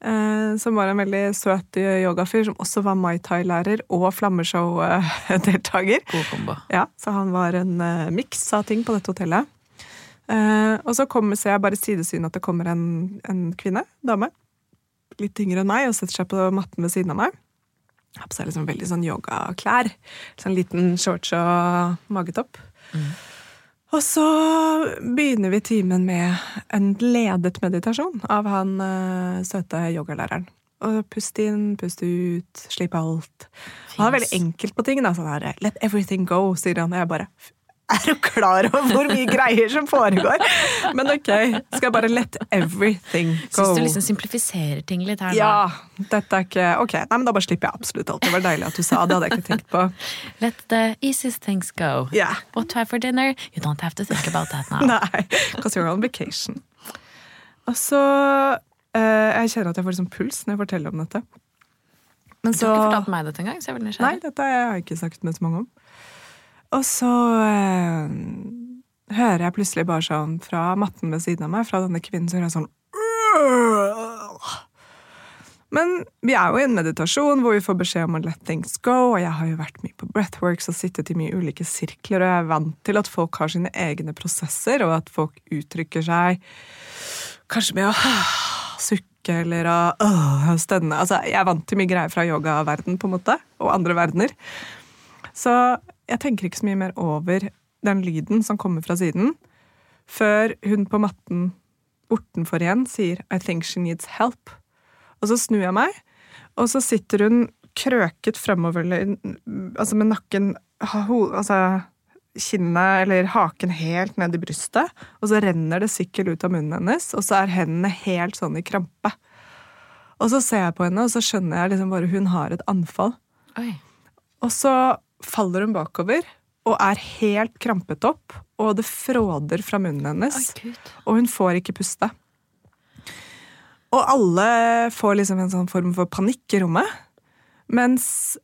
Eh, som var en veldig søt yogafyr, som også var Mai Tai-lærer og Flammeshow-deltaker. God kombo. Ja, Så han var en uh, miks av ting på dette hotellet. Uh, og så kommer, ser jeg bare sidesyn at det kommer en, en kvinne, dame, litt yngre enn meg, og setter seg på matten ved siden av meg. Har på seg liksom veldig sånn yogaklær. Sånn liten shorts og magetopp. Og så begynner vi timen med en ledet meditasjon av han eh, søte yogalæreren. Og pust inn, pust ut, slipp alt. Han er veldig enkelt på ting. Da, sånn her, Let everything go, sier han. Og jeg bare Er du klar over hvor mye greier som foregår? Men ok, skal jeg bare let everything go. Syns du liksom simplifiserer ting litt her nå? Ja, dette er ikke Ok, nei, men da bare slipper jeg absolutt alt. Det var deilig at du sa det. hadde jeg ikke tenkt på. Let the easiest things go. Yeah. What to have for dinner? You don't have to think about that now. Nei, because you're on vacation. Og så eh, Jeg kjenner at jeg får liksom puls når jeg forteller om dette. Men Du har ikke fortalt meg dette engang, så jeg er veldig Nei, dette har jeg ikke sagt med så mange om. Og så eh, hører jeg plutselig bare sånn fra matten ved siden av meg, fra denne kvinnen, så hører jeg sånn Men vi er jo i en meditasjon hvor vi får beskjed om å let things go, og jeg har jo vært mye på breathworks og sittet i mye ulike sirkler, og jeg er vant til at folk har sine egne prosesser, og at folk uttrykker seg kanskje med å sukke eller å stønne. Altså, jeg er vant til mye greier fra yogaverden, på en måte, og andre verdener. Så jeg tenker ikke så mye mer over den lyden som kommer fra siden, før hun på matten bortenfor igjen sier 'I think she needs help'. Og så snur jeg meg, og så sitter hun krøket fremover, altså med nakken altså kinnet eller haken helt ned i brystet, og så renner det sikkel ut av munnen hennes, og så er hendene helt sånn i krampe. Og så ser jeg på henne, og så skjønner jeg liksom bare hun har et anfall. Oi. Og så faller hun bakover og er helt krampet opp, og det fråder fra munnen hennes. Oi, Og hun får ikke puste. Og alle får liksom en sånn form for panikk i rommet. Mens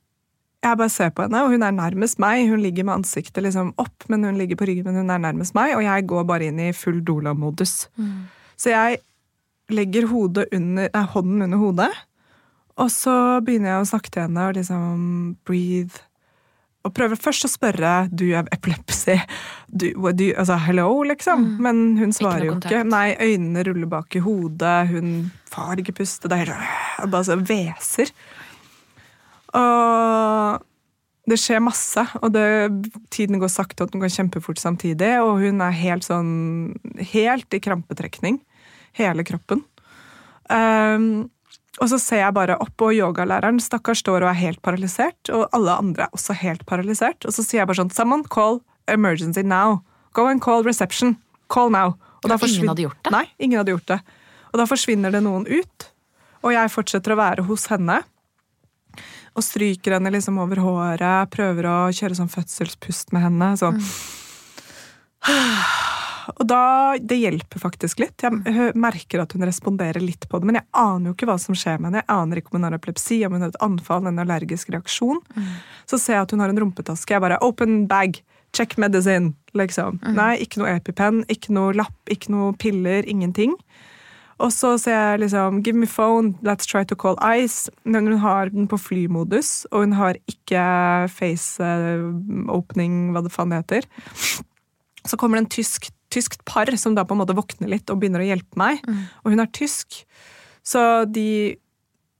jeg bare ser på henne, og hun er nærmest meg. Hun ligger med ansiktet liksom opp, men hun ligger på ryggen, men hun er nærmest meg. Og jeg går bare inn i full Dola-modus. Så jeg legger under, nei, hånden under hodet, og så begynner jeg å snakke til henne og liksom breathe. Og prøver først å spørre du er epilepsi, du, you, altså hello, liksom. Men hun svarer jo ikke. Nei, øynene ruller bak i hodet. Hun får ikke puste. Det er helt bare så hveser. Og det skjer masse, og det, tiden går sakte, og den går kjempefort samtidig. Og hun er helt sånn Helt i krampetrekning. Hele kroppen. Um, og så ser jeg bare opp, og yogalæreren stakkars står og er helt paralysert. Og alle andre er også helt paralysert. Og så sier jeg bare sånn Someone call emergency now. Go and call reception. Call now. Og da ingen hadde gjort det? Nei, ingen hadde gjort det. Og da forsvinner det noen ut. Og jeg fortsetter å være hos henne. Og stryker henne liksom over håret, prøver å kjøre sånn fødselspust med henne. Sånn. Og da, Det hjelper faktisk litt. Jeg merker at hun responderer litt på det. Men jeg aner jo ikke hva som skjer med henne. Jeg aner ikke om hun har epilepsi, om hun har et anfall, en allergisk reaksjon. Så ser jeg at hun har en rumpetaske. Jeg bare open bag, check medicine. liksom. Nei, ikke noe EpiPen, ikke noe lapp, ikke noe piller, ingenting. Og så ser jeg liksom Give me phone, let's try to call ICE. Men hun har den på flymodus, og hun har ikke face eh, opening, hva det faen heter. Så kommer det en tysk, tyskt par som da på en måte våkner litt og begynner å hjelpe meg. Og hun er tysk, så de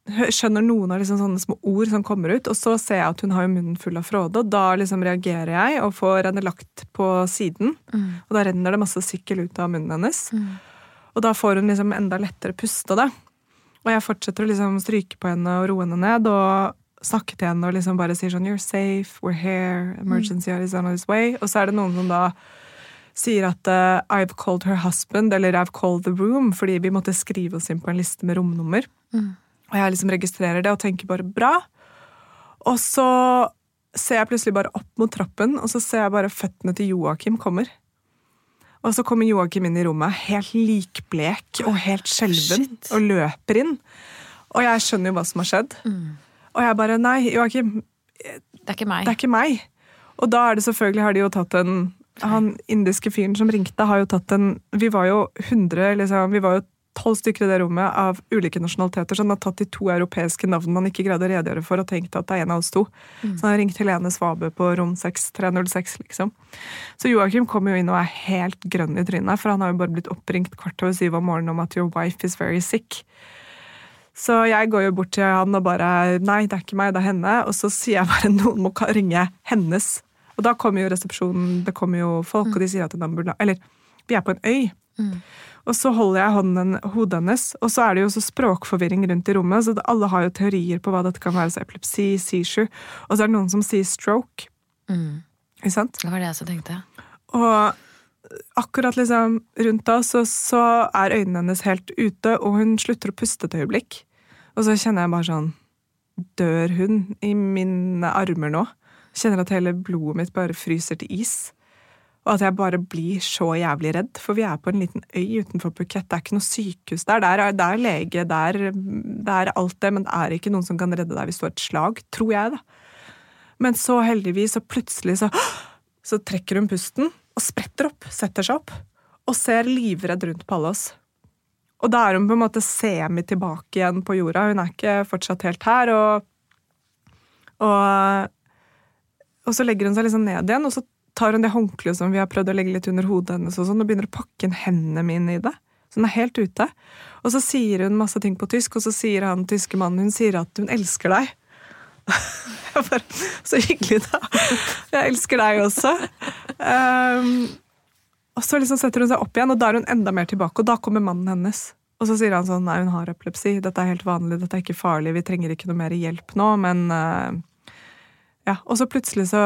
skjønner noen av liksom sånne små ord som kommer ut. Og så ser jeg at hun har munnen full av fråde, og da liksom reagerer jeg og får henne lagt på siden. Og da renner det masse sykkel ut av munnen hennes. Og da får hun liksom enda lettere puste, da. Og jeg fortsetter å liksom stryke på henne og roe henne ned, og snakke til henne og liksom bare sier sånn You're safe, we're here, emergency is on its way. Og så er det noen som da sier at uh, I've called her husband, eller I've called the room, fordi vi måtte skrive oss inn på en liste med romnummer. Mm. Og jeg liksom registrerer det og tenker bare bra. Og så ser jeg plutselig bare opp mot trappen, og så ser jeg bare føttene til Joakim kommer. Og så kommer Joakim inn i rommet, helt likblek og helt skjelven, Shit. og løper inn. Og jeg skjønner jo hva som har skjedd. Og jeg bare Nei, Joakim, Det er ikke meg. det er ikke meg. Og da er det selvfølgelig har de jo tatt en Han indiske fyren som ringte, har jo tatt en Vi var jo 100, liksom, vi var jo tolv stykker i det rommet av ulike nasjonaliteter, så han har tatt de to europeiske navnene han ikke greide å redegjøre for, og tenkt at det er en av oss to. Så han har ringt Helene Svabe på rom 6306, liksom. Så Joakim kommer jo inn og er helt grønn i trynet, for han har jo bare blitt oppringt kvart over syv om morgenen om at 'your wife is very sick'. Så jeg går jo bort til han og bare 'nei, det er ikke meg, det er henne'. Og så sier jeg bare 'noen må ringe hennes'. Og da kommer jo resepsjonen, det kommer jo folk, og de sier at en ambulanse Eller, vi er på en øy. Og så holder jeg hånden, hodet hennes, og så er det jo så språkforvirring rundt i rommet, så alle har jo teorier på hva dette kan være, så epilepsi, seizure, og så er det noen som sier stroke. Mm. Ikke sant? Det var det jeg også tenkte. Og akkurat liksom rundt da, så, så er øynene hennes helt ute, og hun slutter å puste et øyeblikk. Og så kjenner jeg bare sånn Dør hun i mine armer nå? Kjenner at hele blodet mitt bare fryser til is. Og at jeg bare blir så jævlig redd, for vi er på en liten øy utenfor Phuket. Det er ikke noe sykehus der. Det er, det er lege, det er, det er alt det, men det er ikke noen som kan redde deg hvis du har et slag, tror jeg, da. Men så heldigvis, og plutselig så så trekker hun pusten og spretter opp, setter seg opp, og ser livredd rundt på alle oss. Og da er hun på en måte semi tilbake igjen på jorda. Hun er ikke fortsatt helt her. Og, og, og så legger hun seg liksom ned igjen, og så tar hun det håndkleet som vi har prøvd å legge litt under hodet hennes, og sånn, og begynner å pakke inn hendene mine i det. Så hun er helt ute. Og så sier hun masse ting på tysk, og så sier han tyske mannen hun sier at hun elsker deg. Jeg bare, så hyggelig, da. Jeg elsker deg også. Um, og så liksom setter hun seg opp igjen, og da er hun enda mer tilbake. Og da kommer mannen hennes. Og så sier han sånn nei, hun har epilepsi, dette er helt vanlig, dette er ikke farlig, vi trenger ikke noe mer hjelp nå, men uh, ja, Og så plutselig så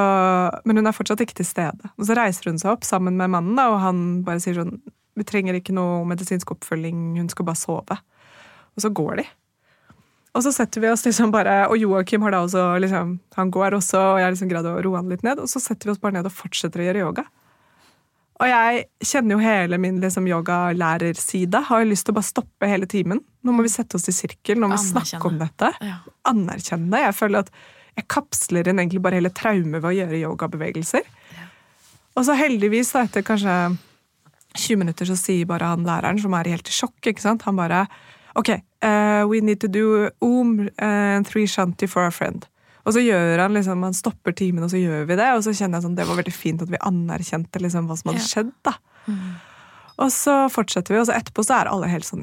Men hun er fortsatt ikke til stede. Og så reiser hun seg opp sammen med mannen, da, og han bare sier sånn vi trenger ikke noe medisinsk oppfølging, hun skal bare sove. Og så går de. Og så setter vi oss liksom bare, og Joakim har da også liksom, han går også, og jeg har liksom greid å roe han litt ned, og så setter vi oss bare ned og fortsetter å gjøre yoga. Og jeg kjenner jo hele min liksom, yogalærerside. Har jo lyst til å bare stoppe hele timen. Nå må vi sette oss i sirkel, nå må vi snakke om dette. Ja. Anerkjenne det. Jeg føler at jeg kapsler inn egentlig bare hele traumet ved å gjøre yogabevegelser. Og så heldigvis, da, etter kanskje 20 minutter, så sier bare han læreren, som er helt i sjokk, ikke sant, han bare Ok, uh, we need to do om and three shanti for our friend. Og så gjør han liksom, han stopper timen, og så gjør vi det. Og så kjenner jeg sånn, det var veldig fint at vi anerkjente liksom hva som hadde skjedd. da. Og så fortsetter vi, og så etterpå så er alle helt sånn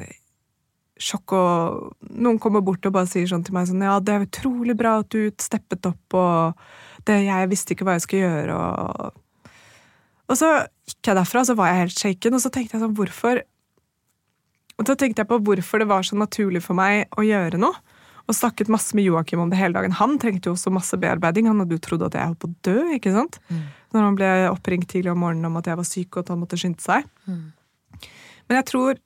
sjokk, og noen kommer bort og bare sier sånn til meg sånn Ja, det er utrolig bra at du steppet opp, og det, jeg visste ikke hva jeg skulle gjøre, og Og så gikk jeg derfra, og så var jeg helt shaken, og så tenkte jeg sånn Hvorfor Og så tenkte jeg på hvorfor det var så naturlig for meg å gjøre noe. Og snakket masse med Joakim om det hele dagen. Han trengte jo også masse bearbeiding. Han hadde jo trodd at jeg holdt på å dø. ikke sant? Når han ble oppringt tidlig om morgenen om at jeg var syk og at han måtte skynde seg. Men jeg tror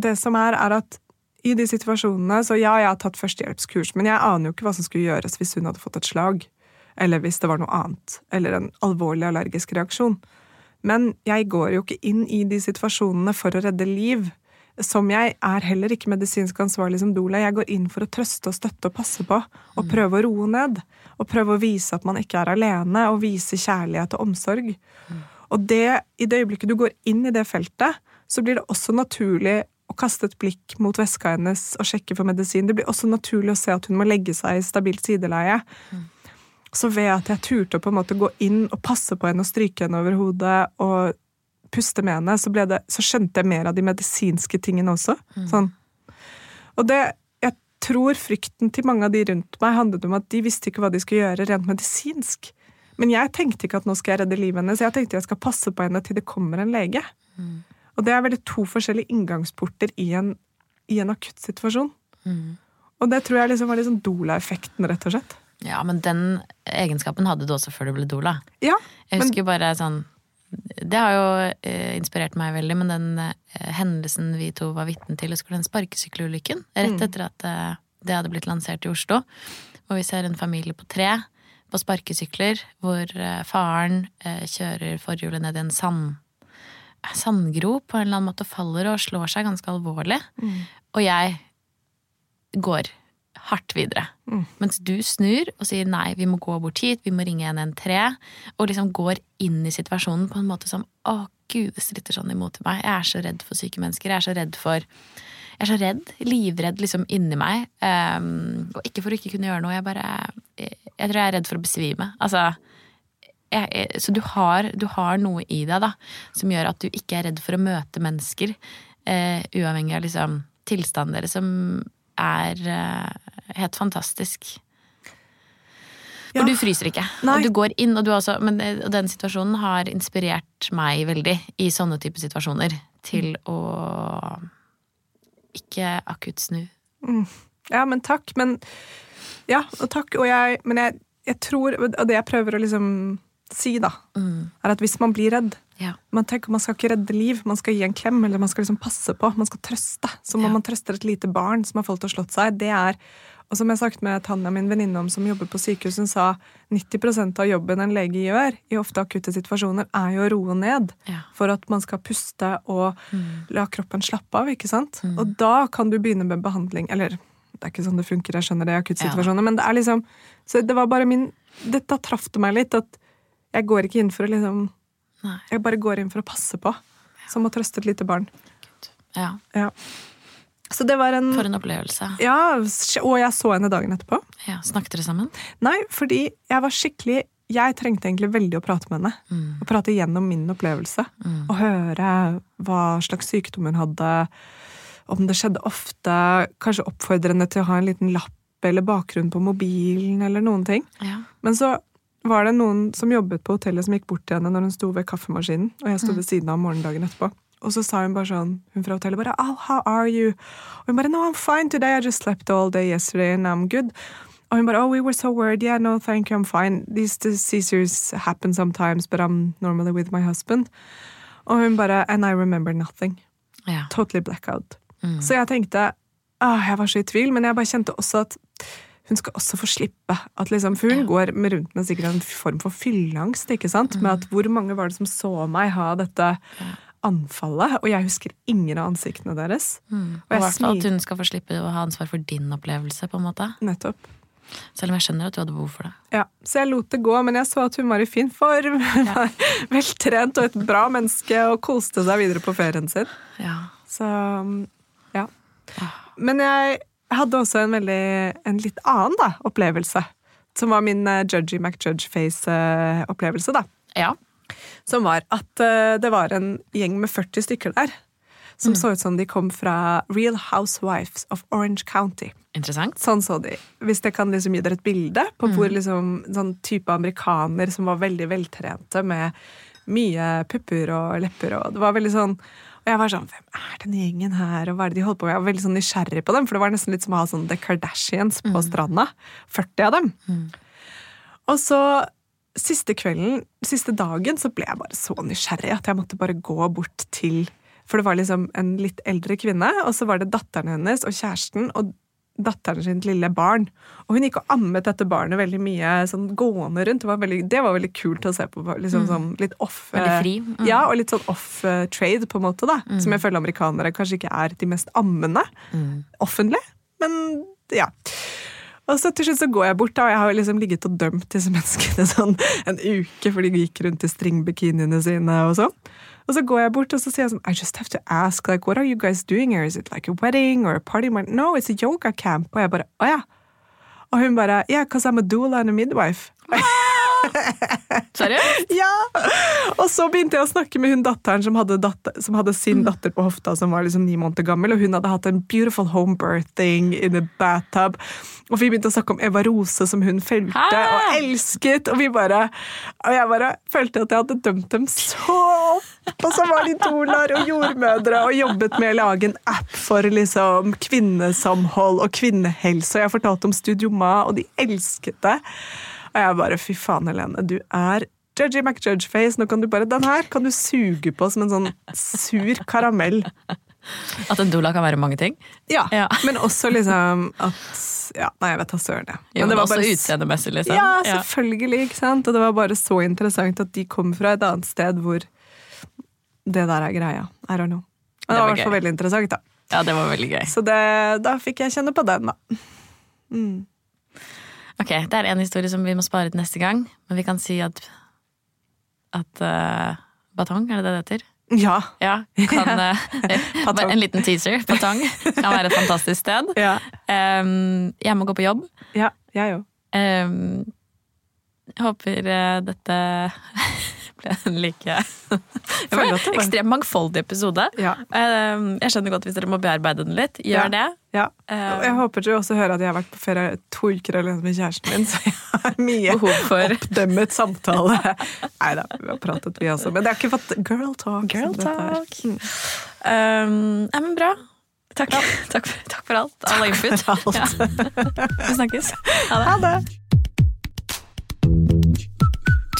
det som er, er at i de situasjonene Så ja, jeg har tatt førstehjelpskurs, men jeg aner jo ikke hva som skulle gjøres hvis hun hadde fått et slag. Eller hvis det var noe annet. Eller en alvorlig allergisk reaksjon. Men jeg går jo ikke inn i de situasjonene for å redde liv. Som jeg er heller ikke medisinsk ansvarlig som doula. Jeg går inn for å trøste og støtte og passe på. Og prøve å roe ned. Og prøve å vise at man ikke er alene, og vise kjærlighet og omsorg. Og det, i det øyeblikket du går inn i det feltet, så blir det også naturlig å kaste et blikk mot veska hennes og sjekke for medisin. Det blir også naturlig å se at hun må legge seg i stabilt sideleie. Så ved at jeg turte å på en måte gå inn og passe på henne og stryke henne over hodet og puste med henne, så, det, så skjønte jeg mer av de medisinske tingene også. Sånn. Og det, jeg tror frykten til mange av de rundt meg handlet om at de visste ikke hva de skulle gjøre rent medisinsk. Men jeg tenkte ikke at nå skal jeg redde livet hennes, jeg tenkte jeg skal passe på henne til det kommer en lege. Og det er veldig to forskjellige inngangsporter i en, i en akutt situasjon. Og det tror jeg liksom var liksom Dola-effekten, rett og slett. Ja, men den egenskapen hadde du også før du ble Dola. Ja, Jeg men husker bare sånn Det har jo eh, inspirert meg veldig, men den eh, hendelsen vi to var vitne til, du den sparkesykkelulykken? Rett etter at eh, det hadde blitt lansert i Oslo. Hvor vi ser en familie på tre på sparkesykler, hvor eh, faren eh, kjører forhjulet ned i en sand, sandgrop på en eller annen måte faller og slår seg ganske alvorlig. Og jeg går hardt videre. Mens du snur og sier nei, vi må gå bort hit, vi må ringe 113, og liksom går inn i situasjonen på en måte som å gud, det stritter sånn imot meg. Jeg er så redd for syke mennesker. Jeg er så redd for Jeg er så redd, livredd liksom inni meg. Um, og ikke for å ikke kunne gjøre noe, jeg bare Jeg, jeg tror jeg er redd for å besvime. Altså så du har, du har noe i deg da, som gjør at du ikke er redd for å møte mennesker, eh, uavhengig av liksom, tilstanden deres, som er eh, helt fantastisk. For Ja. du fryser ikke. Nei. Og du går inn, og, du også, men, eh, og den situasjonen har inspirert meg veldig i sånne typer situasjoner til å ikke akutt snu. Ja, men takk. Men Ja, og takk. Og jeg, men jeg, jeg tror Og det jeg prøver å liksom si, da, er at hvis man blir redd Ja. Man tenker man skal ikke redde liv, man skal gi en klem, eller man skal liksom passe på. Man skal trøste. Som om Ja. man trøster et lite barn som har falt og slått seg. Det er og som jeg sagt med Tanja, min venninne om som jobber på sykehus, hun sa 90% av jobben en lege gjør i ofte akutte situasjoner, er jo å roe ned. Ja. For at man skal puste og la kroppen slappe av. ikke sant? Og da kan du begynne med behandling. Eller det er ikke sånn det funker, jeg skjønner det i akuttsituasjoner, men det er liksom Så det var bare min Dette traff det meg litt, at jeg går ikke inn for å liksom Nei. Jeg bare går inn for å passe på. Som å trøste et lite barn. ja. Ja. Så det var en For en opplevelse. Ja, og jeg så henne dagen etterpå. Ja. Snakket dere sammen? Nei, fordi jeg var skikkelig Jeg trengte egentlig veldig å prate med henne. Mm. Og prate gjennom min opplevelse. Og høre hva slags sykdom hun hadde. Om det skjedde ofte. Kanskje oppfordrende til å ha en liten lapp eller bakgrunn på mobilen eller noen ting. Ja. Men så var det noen som jobbet på hotellet som gikk bort til henne når hun sto ved kaffemaskinen, og jeg sto ved siden av morgendagen etterpå. Og så sa hun bare sånn, hun fra hotellet bare oh, 'How are you?' Og hun bare 'No, I'm fine today. I just slept all day yesterday and I'm good'. Og hun bare 'Oh, we were so worried. Yeah, no, thank you, I'm fine. These seizures happen sometimes, but I'm normally with my husband'. Og hun bare 'And I remember nothing'. ja. Totally blackout. Så jeg tenkte ah, Jeg var så i tvil, men jeg bare kjente også at hun skal også få slippe. At liksom, for hun går med rundt med sikkert en form for fylleangst. ikke sant? Med at hvor mange var det som så meg ha dette anfallet? Og jeg husker ingen av ansiktene deres. Og Og jeg hvert at hun skal få slippe å ha ansvar for din opplevelse, på en måte. Nettopp. Selv om jeg skjønner at du hadde behov for det. Ja, Så jeg lot det gå, men jeg så at hun var i fin form. Ja. veltrent og et bra menneske og koste seg videre på ferien sin. Ja. Så ja. Men jeg hadde også en veldig en litt annen da, opplevelse. Som var min uh, Judgy McJudge-face-opplevelse. da. ja. Som var at eh, det var en gjeng med 40 stykker der. Som så ut som de kom fra Real Housewives of Orange County. Interessant. Sånn så de. Hvis det kan liksom gi dere et bilde på hvor liksom, sånn type amerikaner som var veldig veltrente med mye pupper og lepper og Det var veldig sånn jeg var sånn Hvem er denne gjengen her, og hva er det de holder på med? Jeg var veldig sånn nysgjerrig på dem, for det var nesten litt som å ha sånn The Kardashians på stranda. 40 av dem. Og så siste kvelden, siste dagen, så ble jeg bare så nysgjerrig at jeg måtte bare gå bort til For det var liksom en litt eldre kvinne, og så var det datteren hennes og kjæresten og datteren sin lille barn. Og hun gikk og ammet dette barnet veldig mye sånn gående rundt. Det var veldig, det var veldig kult å se på. liksom sånn litt off Veldig eh, fri. Mm. Ja, og litt sånn off eh, trade, på en måte. da Som jeg føler amerikanere kanskje ikke er de mest ammende offentlig. Men ja. Og så til slutt så går jeg bort, da, og jeg har liksom ligget og dømt disse menneskene sånn en uke, for de gikk rundt i stringbikiniene sine og sånn. Og så går jeg bort og så sier jeg sånn I just have to ask, like, what are you guys doing here? Is it like a wedding or a party? Like, no, it's a yoga camp. Og jeg bare, å ja. Og hun bare, yeah, because I'm a doula and a midwife. Seriøst? Ja! Og så begynte jeg å snakke med hun datteren som hadde, datter, som hadde sin datter på hofta, som var liksom ni måneder gammel, og hun hadde hatt en beautiful home birthing in a bathtub. Og vi begynte å snakke om Eva Rose, som hun felte og elsket. Og vi bare Og jeg bare følte at jeg hadde dømt dem så opp. Og så var de doulaer og jordmødre og jobbet med å lage en app for liksom kvinnesamhold og kvinnehelse. Og jeg fortalte om Studio Ma, og de elsket det. Og jeg bare fy faen, Helene, du er Judgy McJudge-face. Nå kan du bare, Den her kan du suge på som en sånn sur karamell. At en doula kan være mange ting? Ja, Ja. Men også liksom at ja, Nei, jeg vet da søren. Jo, men, det også bare- utseendemessig, liksom. Ja, selvfølgelig. ikke sant? Og det var bare så interessant at de kom fra et annet sted hvor det der er greia. I don't know. Men det var var i hvert fall veldig interessant, da. ja, det var veldig gøy. Så det, da fikk jeg kjenne på den, da. Mm. Ok, Det er en historie som vi må spare til neste gang, men vi kan si at at uh, Batong, er det det det heter? Ja. Ja, kan, Batong. En liten teaser. Batong kan være et fantastisk sted. Ja, Um, jeg må gå på jobb. ja jeg òg. Um, håper uh, dette ble en like det var- ekstremt mangfoldig episode. Ja. Um, jeg skjønner godt hvis dere må bearbeide den litt. Gjør Ja. det. ja. Um, jeg håper du også hører at jeg har vært på ferie to uker alene med kjæresten min, så jeg har mye for oppdømmet samtale. Nei da, vi har pratet vi også. Men det har ikke fått girl talk. Girl talk. er. um, Nei, men bra. Takk, takk, for, takk for alt. All input. Alt. Ja. Vi snakkes. Ha det. Ha det!